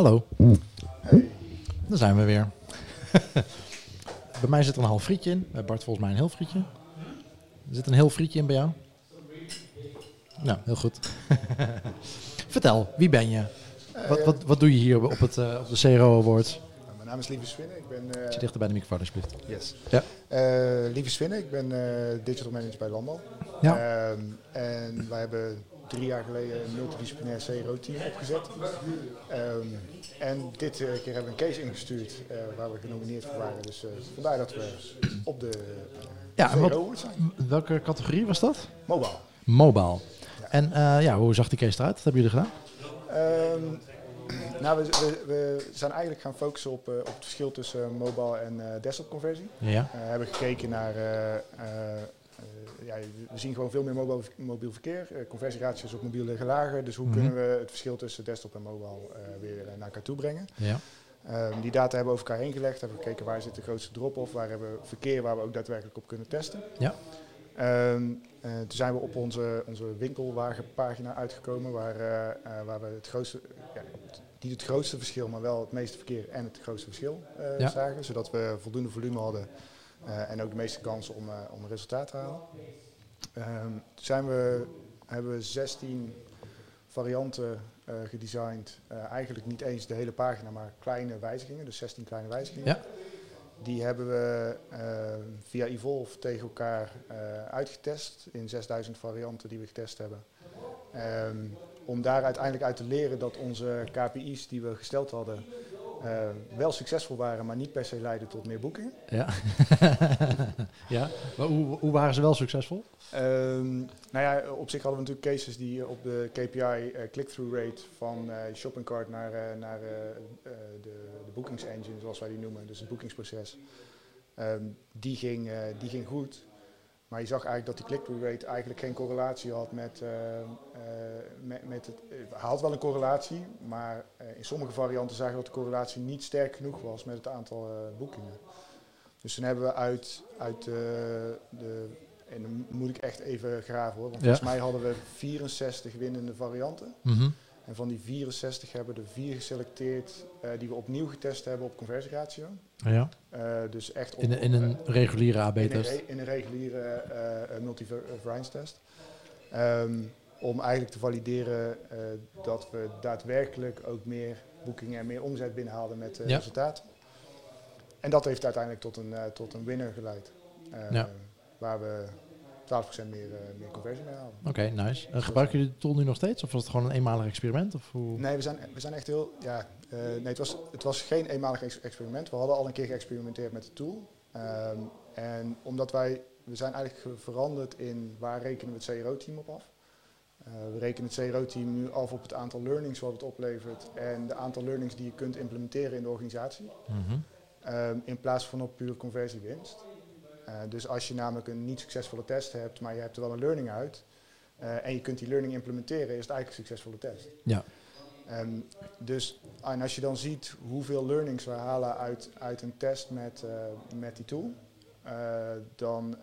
Hallo. Daar zijn we weer. bij mij zit er een half frietje in. Bij Bart volgens mij een heel frietje. Er zit een heel frietje in bij jou. Nou, heel goed. Vertel, wie ben je? Wat, wat, wat doe je hier op, het, eh, op de CRO Awards? Mijn naam is Lieve Swinnen. Ik ben, Zit eh dichter bij de microfoon, alsjeblieft. yes. Ja. Eh, Lieve Swinnen. Ik ben digital manager bij Landbouw. Ja. Ehm, en wij hebben drie jaar geleden een multidisciplinair CRO-team opgezet. Ehm, en dit eh, keer hebben we een case ingestuurd eh, waar we genomineerd voor waren. Dus eh, vandaar dat we op de Ja, CRO zijn. Welke categorie was dat? Mobile. Mobile. En ja, hoe zag die case eruit? Wat hebben jullie gedaan? Ehm, nou, we, we, we zijn eigenlijk gaan focussen op, op het verschil tussen mobile en desktop conversie. Ja. We hebben gekeken naar, ja, we zien gewoon veel meer mobiel, mobiel verkeer. Eh, conversieratio's op mobiel liggen lager. Dus hoe Mhm. kunnen we het verschil tussen desktop en mobile eh, weer eh, naar elkaar toe brengen? Ja. Ehm, die data hebben we over elkaar heen gelegd. Hebben gekeken waar zit de grootste drop-off, waar hebben we verkeer waar we ook daadwerkelijk op kunnen testen. Ja. Ehm, eh, toen zijn we op onze, onze winkelwagenpagina uitgekomen waar, waar we het grootste, ja, niet het grootste verschil, maar wel het meeste verkeer en het grootste verschil Ja. zagen. Zodat we voldoende volume hadden en ook de meeste kansen om, eh, om een resultaat te halen. Ehm, toen zijn we, hebben we 16 varianten eh, gedesigned. Eh, eigenlijk niet eens de hele pagina, maar kleine wijzigingen. Dus 16 kleine wijzigingen. Ja. Die hebben we eh, via Evolve tegen elkaar eh, uitgetest in 6000 varianten die we getest hebben. Ehm, om daar uiteindelijk uit te leren dat onze KPI's die we gesteld hadden eh, wel succesvol waren, maar niet per se leiden tot meer boekingen. Ja. ja. Maar hoe, hoe waren ze wel succesvol? Ehm, nou ja, op zich hadden we natuurlijk cases die op de KPI eh, click-through rate van eh shopping cart naar, naar de, de boekingsengine, zoals wij die noemen, dus het boekingsproces, ehm, die, ging, die ging goed. Maar je zag eigenlijk dat die click-through rate eigenlijk geen correlatie had met, eh, eh, met, met het. eh, had wel een correlatie, maar in sommige varianten zagen we dat de correlatie niet sterk genoeg was met het aantal boekingen. Dus toen hebben we uit, uit de, de en dan moet ik echt even graven hoor. Want Ja. volgens mij hadden we 64 winnende varianten. Mhm. En van die 64 hebben er vier geselecteerd eh, die we opnieuw getest hebben op conversieratio. Ja. Eh, dus echt op, In, een- in een eh, reguliere in AB-test. re- in een reguliere eh multivariance test. Ehm, om eigenlijk te valideren eh, dat we daadwerkelijk ook meer boekingen en meer omzet binnenhaalden met eh Ja. resultaten. En dat heeft uiteindelijk tot een, eh, tot een winner geleid. Eh, Ja. Waar we 12% meer, eh, meer conversie mee haalden. Oké, nice. En gebruiken jullie de tool nu nog steeds? Of was het gewoon een eenmalig experiment? Of hoe? Nee, we zijn, we zijn echt heel. Ja, eh, nee, het was, het was geen eenmalig ex- experiment. We hadden al een keer geëxperimenteerd met de tool. Ehm, en omdat wij. We zijn eigenlijk ge- veranderd in waar rekenen we het CRO-team op af. Eh, we rekenen het CRO-team nu af op het aantal learnings wat het oplevert en de aantal learnings die je kunt implementeren in de organisatie. Mhm. Ehm, in plaats van op puur conversiewinst. Eh, dus als je namelijk een niet succesvolle test hebt, maar je hebt er wel een learning uit eh, en je kunt die learning implementeren, is het eigenlijk een succesvolle test. Ja. Ehm, dus en als je dan ziet hoeveel learnings we halen uit, uit een test met, eh, met die tool, dan,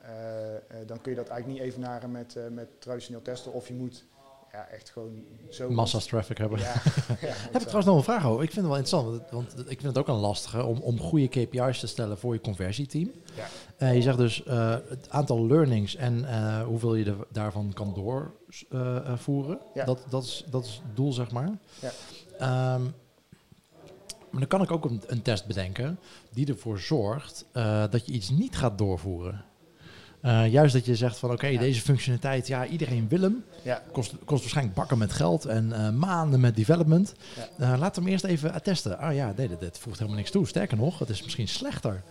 dan kun je dat eigenlijk niet evenaren met, met traditioneel testen. Of je moet ja, echt gewoon zo... Massa's traffic hebben. Ja, ja, Heb ik trouwens nog een vraag over. Ik vind het wel interessant, want, ik vind het ook een lastige om, om goede KPI's te stellen voor je conversieteam. Ja. Eh, je zegt dus eh, het aantal learnings en eh, hoeveel je daarvan kan doorvoeren. Dat, dat, is, dat is het doel, zeg maar. Ja. Ehm, maar dan kan ik ook een, een test bedenken die ervoor zorgt dat je iets niet gaat doorvoeren. Eh, juist dat je zegt van oké, Ja. deze functionaliteit, ja, iedereen wil hem. ja, Kost, kost waarschijnlijk bakken met geld en eh, maanden met development. Ja. Eh, laten we hem eerst even testen. Ah ja, nee, dit, dit voegt helemaal niks toe. Sterker nog, het is misschien slechter.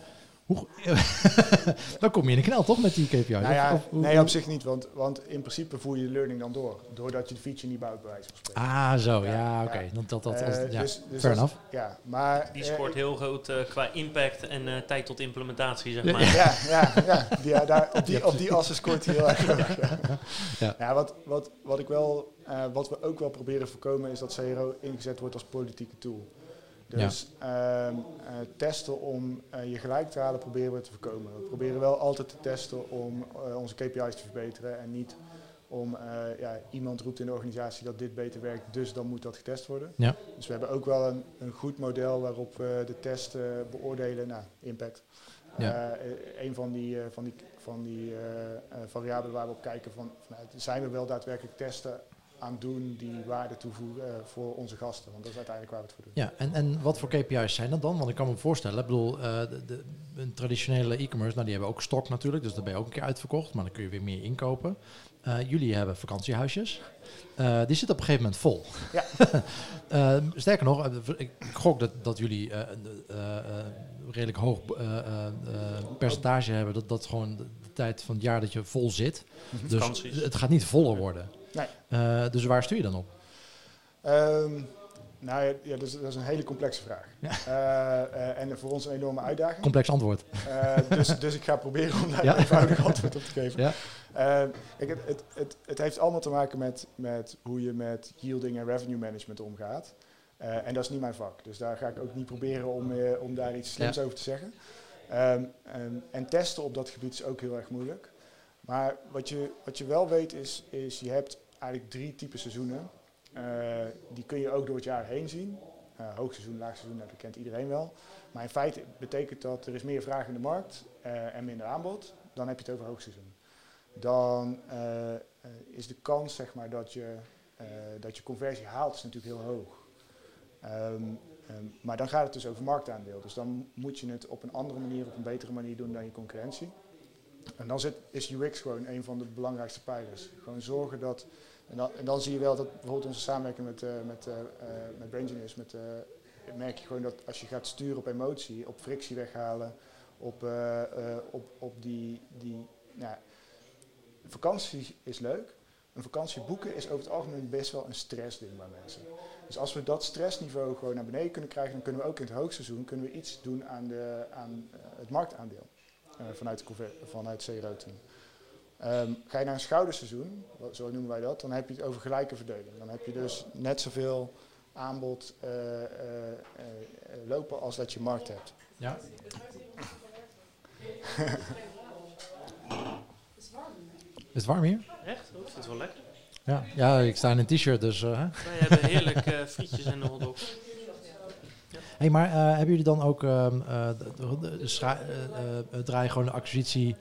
Hoe, dan kom je in de knel toch met die KPI? Nou ja, Of- of hoe- nee, op zich niet, want, want in principe voer je de learning dan door. Doordat je de feature niet bouwt, bij wijze van spreken. Ah, zo, ja, Ja, oké. ja. Dat, Eh, als- ja, dus- dus fair als- enough. Ja, maar... Die eh, scoort heel groot eh, qua impact en eh, tijd tot implementatie, zeg Ja. maar. Ja, ja, ja, ja daar, op, die, op die assen scoort hij heel erg hoog. Ja. Ja. Ja, wat, wat, wat, ik wel, eh, wat we ook wel proberen voorkomen is dat CRO ingezet wordt als politieke tool. Dus ehm, eh, testen om eh, je gelijk te halen proberen we te voorkomen. We proberen wel altijd te testen om eh, onze KPI's te verbeteren en niet om ja, iemand roept in de organisatie dat dit beter werkt, dus dan moet dat getest worden. Ja. Dus we hebben ook wel een, een goed model waarop we de test beoordelen, nou, impact. Ja. Een van die, van die, van die variabelen waar we op kijken van, zijn we wel daadwerkelijk testen aan doen die waarde toevoegen eh, voor onze gasten. Want dat is uiteindelijk waar we het voor doen. Ja, en, en wat voor KPI's zijn dat dan? Want ik kan me voorstellen, ik bedoel, eh, de, de, een traditionele e-commerce, nou die hebben ook stok natuurlijk, dus daar ben je ook een keer uitverkocht, maar dan kun je weer meer inkopen. Eh, jullie hebben vakantiehuisjes. Eh, die zitten op een gegeven moment vol. Ja. Eh, sterker nog, ik, ik gok dat, dat jullie eh, een eh, eh, redelijk hoog eh, eh, eh, percentage hebben. Dat dat gewoon de, tijd van het jaar dat je vol zit. Dus Vakanties. het gaat niet voller worden. Nee. Eh, dus waar stuur je dan op? Ehm, nou ja, ja, dat, is, dat is een hele complexe vraag. Ja. Eh, eh, en voor ons een enorme uitdaging. Complex antwoord. Dus, dus ik ga proberen om daar een eenvoudig antwoord op te geven. Ja. Eh, kijk, het, het, het, het heeft allemaal te maken met, met hoe je met yielding en revenue management omgaat. En dat is niet mijn vak. Dus daar ga ik ook niet proberen om, om daar iets slims over te zeggen. Ehm, en, en testen op dat gebied is ook heel erg moeilijk. Maar wat je, wat je wel weet is, is je hebt eigenlijk drie typen seizoenen. Eh, die kun je ook door het jaar heen zien. Eh hoogseizoen, laagseizoen, dat kent iedereen wel. Maar in feite betekent dat er is meer vraag in de markt eh, en minder aanbod. Dan heb je het over hoogseizoen. Dan is de kans zeg maar, dat, je, dat je conversie haalt is natuurlijk heel hoog. Ehm, ehm, maar dan gaat het dus over marktaandeel. Dus dan moet je het op een andere manier, op een betere manier doen dan je concurrentie. En dan zit, is UX gewoon een van de belangrijkste pijlers. Gewoon zorgen dat. En dan, en dan zie je wel dat bijvoorbeeld onze samenwerking met, eh met, eh eh, met met, merk je gewoon dat als je gaat sturen op emotie, op frictie weghalen, op, op, op die. die nou, vakantie is leuk. Een vakantie boeken is over het algemeen best wel een stressding bij mensen. Dus als we dat stressniveau gewoon naar beneden kunnen krijgen, dan kunnen we ook in het hoogseizoen kunnen we iets doen aan, de, aan het marktaandeel vanuit, de conver- vanuit CRO-team. Ehm, ga je naar een schouderseizoen, zo noemen wij dat, dan heb je het over gelijke verdeling. Dan heb je dus net zoveel aanbod eh, eh, eh, eh, lopen als dat je markt hebt. Ja. Is het warm hier? Echt? Ik vind het wel lekker. Ja, ja ik sta in een t-shirt, dus... eh, hè? Wij hebben heerlijk eh, frietjes en een hotdog. Hey, maar eh, hebben jullie dan ook... draai je gewoon de acquisitie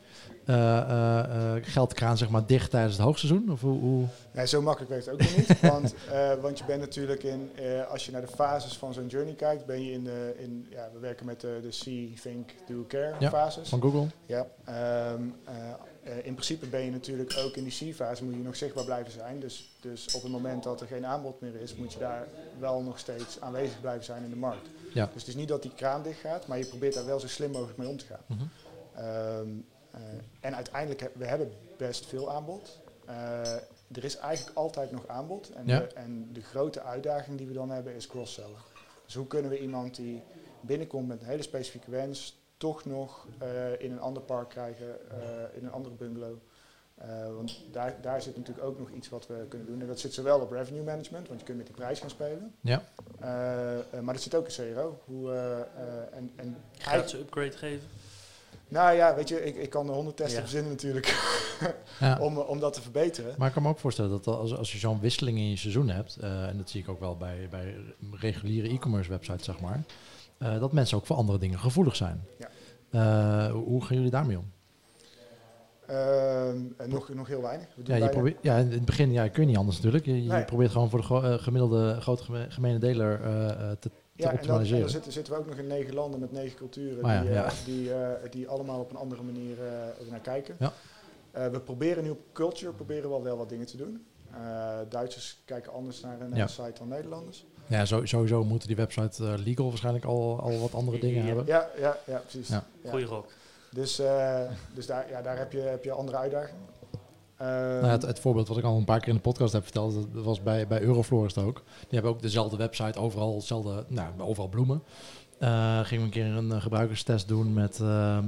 eh, eh, geldkraan zeg maar dicht tijdens het hoogseizoen? Of hoe... hoe? Nee, zo makkelijk werkt het ook niet. want, want je bent natuurlijk in, als je naar de fases van zo'n journey kijkt, ben je in de, in, ja, we werken met de, de See, Think, Do, Care Ja, fases. Van Google? Ja, ehm, eh, eh, in principe ben je natuurlijk ook in die C-fase moet je nog zichtbaar blijven zijn. Dus, dus op het moment dat er geen aanbod meer is, moet je daar wel nog steeds aanwezig blijven zijn in de markt. Ja. Dus het is niet dat die kraan dicht gaat, maar je probeert daar wel zo slim mogelijk mee om te gaan. Mhm. Ehm, eh, en uiteindelijk, he- we hebben best veel aanbod. Eh, er is eigenlijk altijd nog aanbod. En, Ja. de, en de grote uitdaging die we dan hebben is cross-sellen. Dus hoe kunnen we iemand die binnenkomt met een hele specifieke wens, toch nog eh, in een ander park krijgen, eh, in een andere bungalow. Eh, want daar, daar zit natuurlijk ook nog iets wat we kunnen doen. En dat zit zowel op revenue management, want je kunt met die prijs gaan spelen. Ja. Maar dat zit ook in CRO. Hoe, eh, eh, en, en Gaat ze upgrade geven? nou ja, weet je, ik, ik kan er honderd testen Ja. verzinnen natuurlijk Ja. om, om dat te verbeteren. Maar ik kan me ook voorstellen dat als, als je zo'n wisseling in je seizoen hebt, eh, en dat zie ik ook wel bij, bij reguliere e-commerce websites, zeg maar, eh, dat mensen ook voor andere dingen gevoelig zijn. Ja. Eh, hoe gaan jullie daarmee om? Ehm, nog, nog heel weinig. We doen Ja, je probeert, ja, in het begin ja, kun je niet anders natuurlijk. Je, je Nee. probeert gewoon voor de gro- eh, gemiddelde grote geme- gemene deler te, te ja, en dan, en dan zitten, zitten we ook nog in negen landen met negen culturen ja, die, ja. die, die allemaal op een andere manier naar kijken. Ja. We proberen nu op culture proberen we wel, wel wat dingen te doen. Duitsers kijken anders naar een site dan Nederlanders. Ja, sowieso moeten die websites eh, legal waarschijnlijk al, al wat andere dingen Ja. hebben. Ja, ja, ja precies. Ja. Ja. Goeie rok. Dus, eh, dus daar, ja, daar heb, je, heb je andere uitdagingen. Ehm, Nou, het, het voorbeeld wat ik al een paar keer in de podcast heb verteld, dat was bij, bij Euroflorist ook. Die hebben ook dezelfde website, overal hetzelfde, nou, overal bloemen. Eh, gingen we een keer een eh, gebruikerstest doen met, eh,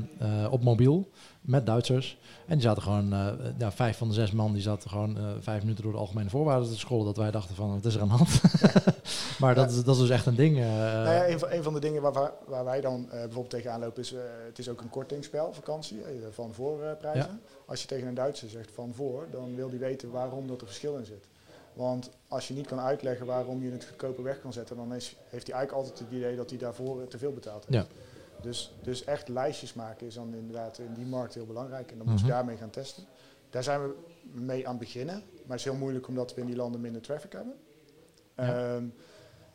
op mobiel met Duitsers. En die zaten gewoon, ja, vijf van de zes man, die zaten gewoon vijf minuten door de algemene voorwaarden te scrollen. Dat wij dachten van, wat is er aan de hand? maar dat, is, dat is dus echt een ding. nou ja, een, van, een van de dingen waar, waar, wij dan bijvoorbeeld tegenaan lopen is, het is ook een kortingsspel, vakantie, van voorprijzen. Als je tegen een Duitser zegt van voor, dan wil die weten waarom dat er verschil in zit. Want als je niet kan uitleggen waarom je het goedkoper weg kan zetten, dan is, heeft hij eigenlijk altijd het idee dat hij daarvoor te veel betaald heeft. Ja. Dus, dus echt lijstjes maken is dan inderdaad in die markt heel belangrijk. En dan moet Mhm. je daarmee gaan testen. Daar zijn we mee aan het beginnen. Maar het is heel moeilijk omdat we in die landen minder traffic hebben. Ja. Ehm,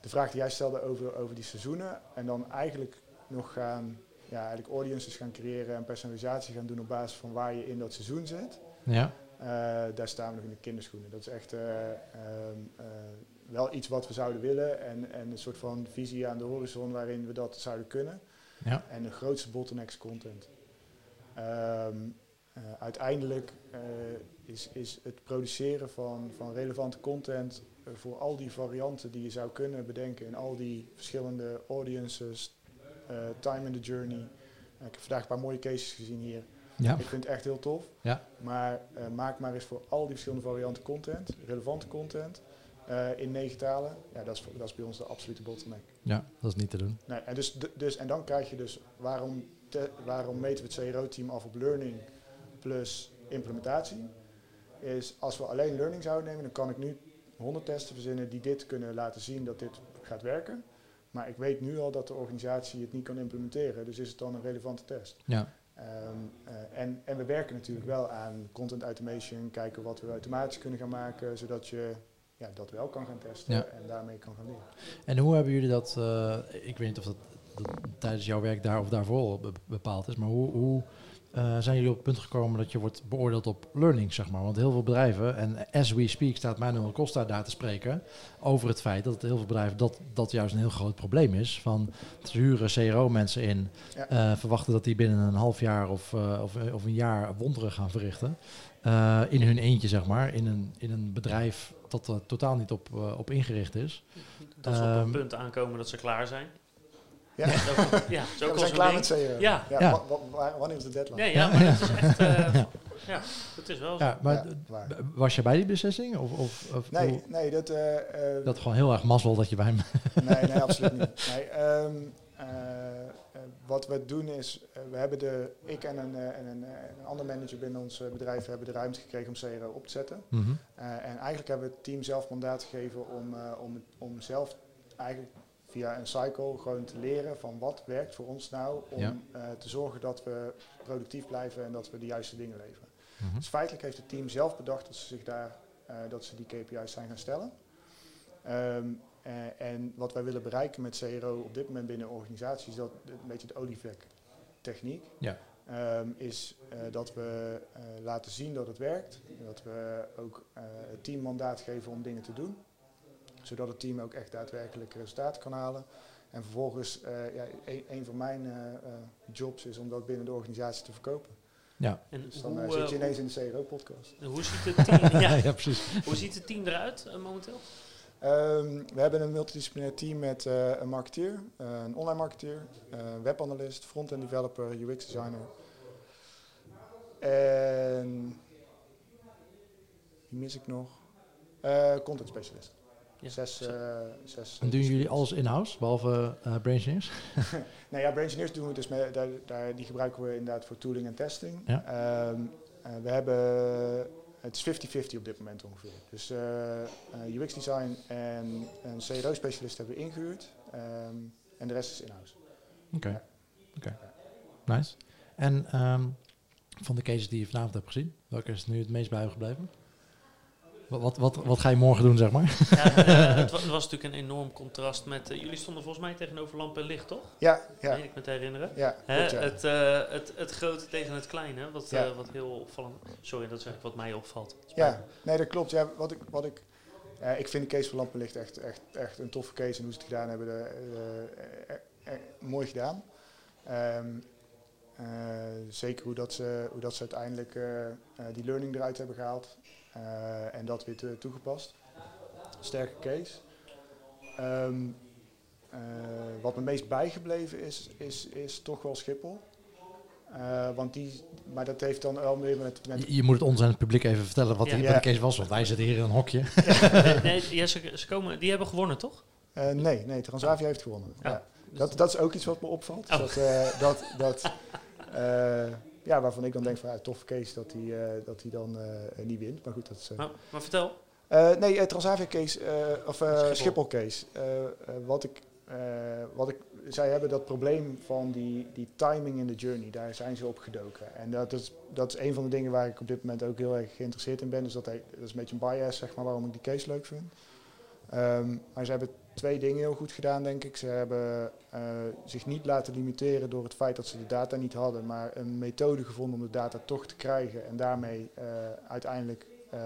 de vraag die jij stelde over, over die seizoenen. En dan eigenlijk nog gaan, ja, eigenlijk audiences gaan creëren en personalisatie gaan doen op basis van waar je in dat seizoen zit. ja, daar staan we nog in de kinderschoenen. Dat is echt eh, ehm, eh, wel iets wat we zouden willen. En, en een soort van visie aan de horizon waarin we dat zouden kunnen. ja, En de grootste bottleneck is content. Ehm, eh, uiteindelijk eh, is, is het produceren van, van relevante content eh, voor al die varianten die je zou kunnen bedenken in al die verschillende audiences, eh, time in the journey. Eh, ik heb vandaag een paar mooie cases gezien hier. Ja, Ik vind het echt heel tof. Ja. Maar eh, maak maar eens voor al die verschillende varianten content, relevante content, eh, in negen talen. Ja, dat is, dat is bij ons de absolute bottleneck. ja, dat is niet te doen. Nee, en, dus, dus, en dan krijg je dus, waarom, te- waarom meten we het CRO-team af op learning plus implementatie? Is als we alleen learning zouden nemen, dan kan ik nu 100 testen verzinnen die dit kunnen laten zien dat dit gaat werken. Maar ik weet nu al dat de organisatie het niet kan implementeren, dus is het dan een relevante test? Ja, Ehm, eh, en, en we werken natuurlijk wel aan content automation, kijken wat we automatisch kunnen gaan maken, zodat je ja, dat wel kan gaan testen Ja. en daarmee kan gaan leren. En hoe hebben jullie dat, eh, ik weet niet of dat, dat tijdens jouw werk daar of daarvoor al be- bepaald is, maar hoe, hoe eh, zijn jullie op het punt gekomen dat je wordt beoordeeld op learning, zeg maar? Want heel veel bedrijven, en as we speak staat Manuel Costa daar te spreken over het feit dat heel veel bedrijven dat, dat juist een heel groot probleem is. Van ze huren CRO-mensen in, Ja. eh, verwachten dat die binnen een half jaar of, eh, of, of een jaar wonderen gaan verrichten. eh, in hun eentje, zeg maar, in een, in een bedrijf dat er totaal niet op, op ingericht is. Dat ze op Ehm, een punt aankomen dat ze klaar zijn. Ja. Ja, zo, ja, zo Ja, we zijn klaar met CRO. Ja. Ja, Ja. wa- wa- wa- wanneer is de deadline? Nee, ja, Ja, maar het is echt... eh, Ja. is wel zo. Ja, maar was je bij die beslissing? Of, of, of Nee, hoe- nee, dat, eh, eh, dat gewoon heel erg mazzel dat je bij me... nee, nee, absoluut niet. Nee, ehm, eh, eh, wat we doen is, eh, we hebben de, ik en een, eh, en een, eh, een ander manager binnen ons eh, bedrijf hebben de ruimte gekregen om CRO op te zetten. Mhm. Eh, en eigenlijk hebben we het team zelf mandaat gegeven om, eh, om, om zelf eigenlijk via een cycle gewoon te leren van wat werkt voor ons nou om Ja. eh, te zorgen dat we productief blijven en dat we de juiste dingen leveren. Mhm. Dus feitelijk heeft het team zelf bedacht dat ze zich daar, eh, dat ze die KPI's zijn gaan stellen. Ehm, eh, en wat wij willen bereiken met CRO op dit moment binnen de organisatie is dat een beetje de olievlek techniek. Ja. Ehm, is dat we laten zien dat het werkt. Dat we ook het team mandaat geven om dingen te doen. Zodat het team ook echt daadwerkelijk resultaten kan halen. En vervolgens, eh, ja, een, een van mijn eh, eh, jobs is om dat binnen de organisatie te verkopen. Ja. En Dus dan hoe, zit je ineens in de CRO-podcast. hoe, hoe ziet het team, ja, ja, precies. hoe ziet het team eruit momenteel? Ehm, we hebben een multidisciplinair team met eh, een marketeer, een online marketeer, eh, een webanalist, front-end developer, UX designer. En wie mis ik nog? Eh, content specialist. Ja. Zes, eh, zes En doen jullie alles in-house, behalve eh Brain Engineers? Nou ja, Brain Engineers doen we dus met, daar, daar, die gebruiken we inderdaad voor tooling en testing. Ja. Ehm, eh, we hebben, het is 50-50 op dit moment ongeveer. Dus eh, eh, UX design en een CRO specialist hebben we ingehuurd. Ehm, en de rest is in-house. Oké, Ja. oké. Nice. En ehm, van de cases die je vanavond hebt gezien, welke is nu het meest bijgebleven? Wat, wat, wat, ga je morgen doen, zeg maar? Ja, eh, het, wa- het was natuurlijk een enorm contrast met... eh, jullie stonden volgens mij tegenover lamp en licht, toch? Ja, ja, Meen ik me te herinneren. ja, Hè, ja. het, eh, het, het grote tegen het kleine, wat, Ja. eh, wat heel opvallend... Sorry, dat is eigenlijk wat mij opvalt. Ja, nee, dat klopt. Ja, wat ik, wat ik, eh, ik vind de case van Lampenlicht echt, echt, echt een toffe case. En hoe ze het gedaan hebben, de, mooi gedaan. Ehm, eh, zeker hoe dat, ze, hoe dat ze uiteindelijk die learning eruit hebben gehaald. Eh, en dat weer toegepast. Sterke case. Ehm, ehm, wat me meest bijgebleven is, is, is toch wel Schiphol. Eh, want die, maar dat heeft dan wel meer met, met Je, je moet het ons en het publiek even vertellen wat Ja. die, Ja. wat de case was. Want wij zitten hier in een hokje. nee, nee, ja, ze, ze komen, die hebben gewonnen, toch? Eh, nee, nee, Transavia heeft gewonnen. Ja. Ja. Dat, dat is ook iets wat me opvalt. Oh. Dat, eh, dat, dat, eh, ja, waarvan ik dan denk van ja, toffe case dat hij dat hij dan eh, niet wint. Maar goed, dat is... eh, Maar, maar vertel. Eh, nee, eh, Transavia case, eh, of eh, Schiphol. Schiphol. case. Eh, eh, wat, ik, eh, wat ik, zij hebben dat probleem van die, die timing in de journey, daar zijn ze op gedoken. En dat is, dat is een van de dingen waar ik op dit moment ook heel erg geïnteresseerd in ben. Dus dat, hij- dat is een beetje een bias, zeg maar, waarom ik die case leuk vind. Ehm, maar ze hebben twee dingen heel goed gedaan, denk ik. Ze hebben eh, zich niet laten limiteren door het feit dat ze de data niet hadden, maar een methode gevonden om de data toch te krijgen en daarmee eh, uiteindelijk eh,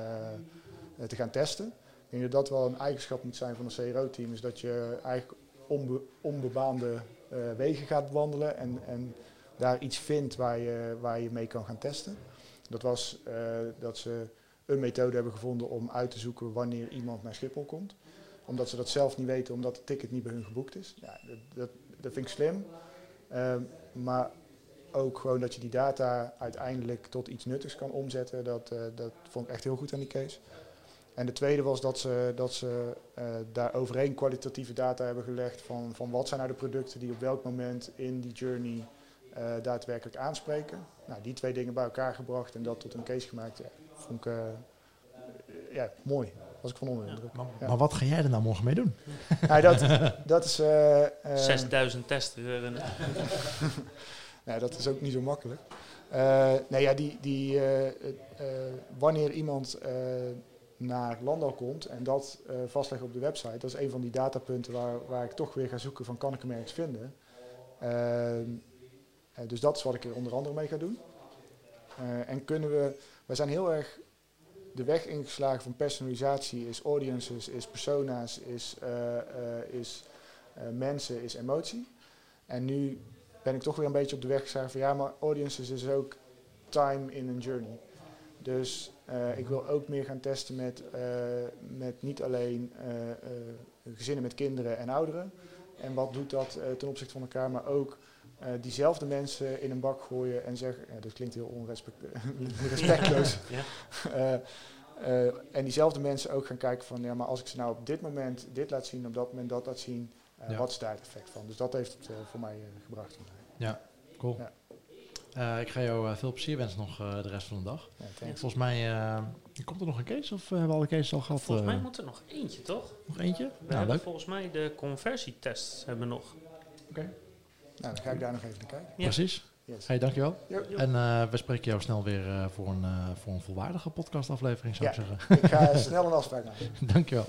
te gaan testen. Ik denk dat dat wel een eigenschap moet zijn van een CRO-team, is dat je eigenlijk onbe- onbebaande wegen gaat wandelen en, en daar iets vindt waar je, waar je mee kan gaan testen. Dat was dat ze een methode hebben gevonden om uit te zoeken wanneer iemand naar Schiphol komt. Omdat ze dat zelf niet weten, omdat het ticket niet bij hun geboekt is. Ja, dat, dat, dat vind ik slim. Ehm, maar ook gewoon dat je die data uiteindelijk tot iets nuttigs kan omzetten, dat, eh, dat vond ik echt heel goed aan die case. En de tweede was dat ze, dat ze eh, daar overheen kwalitatieve data hebben gelegd van, van wat zijn nou de producten die op welk moment in die journey eh, daadwerkelijk aanspreken. Nou, die twee dingen bij elkaar gebracht en dat tot een case gemaakt. Vond ik ja, mooi. Was ik van onder de indruk. Maar, Ja. maar wat ga jij er nou morgen mee doen? Nou, dat, dat is... eh, eh, 6000 testen. runnen. Nou, dat is ook niet zo makkelijk. Eh, nee, ja, die, die, eh, eh, eh, wanneer iemand eh, naar Landal komt en dat eh vastleggen op de website, dat is een van die datapunten waar, waar ik toch weer ga zoeken van kan ik hem ergens vinden. Ehm, eh, dus dat is wat ik er onder andere mee ga doen. Eh, en kunnen we, wij zijn heel erg de weg ingeslagen van personalisatie, is audiences, is persona's, is, eh, eh, is eh, mensen, is emotie. En nu ben ik toch weer een beetje op de weg geslagen van ja, maar audiences is ook time in een journey. Dus ik wil ook meer gaan testen met, met niet alleen gezinnen met kinderen en ouderen. En wat doet dat ten opzichte van elkaar, maar ook eh, diezelfde mensen in een bak gooien en zeggen, ja, dat klinkt heel onrespectloos. Ja. Eh, eh, en diezelfde mensen ook gaan kijken van, ja, maar als ik ze nou op dit moment dit laat zien, op dat moment dat laat zien, eh, Ja. wat is daar het effect van? Dus dat heeft het voor mij gebracht. Cool. Ja. Eh, ik ga jou veel plezier wensen nog eh, de rest van de dag. Ja. Volgens mij eh, komt er nog een case of hebben we alle cases al gehad? Volgens mij moet er nog eentje, toch? nog eentje? We Nou, hebben leuk. volgens mij de conversietests hebben nog. Nou, dan ga ik daar nog even naar kijken. Ja. Precies. Yes. Hey, dankjewel. Jo, En eh, we spreken jou snel weer eh, voor, een, eh, voor een volwaardige podcastaflevering, zou Ja. ik zeggen. ik ga snel een afspraak maken. dankjewel.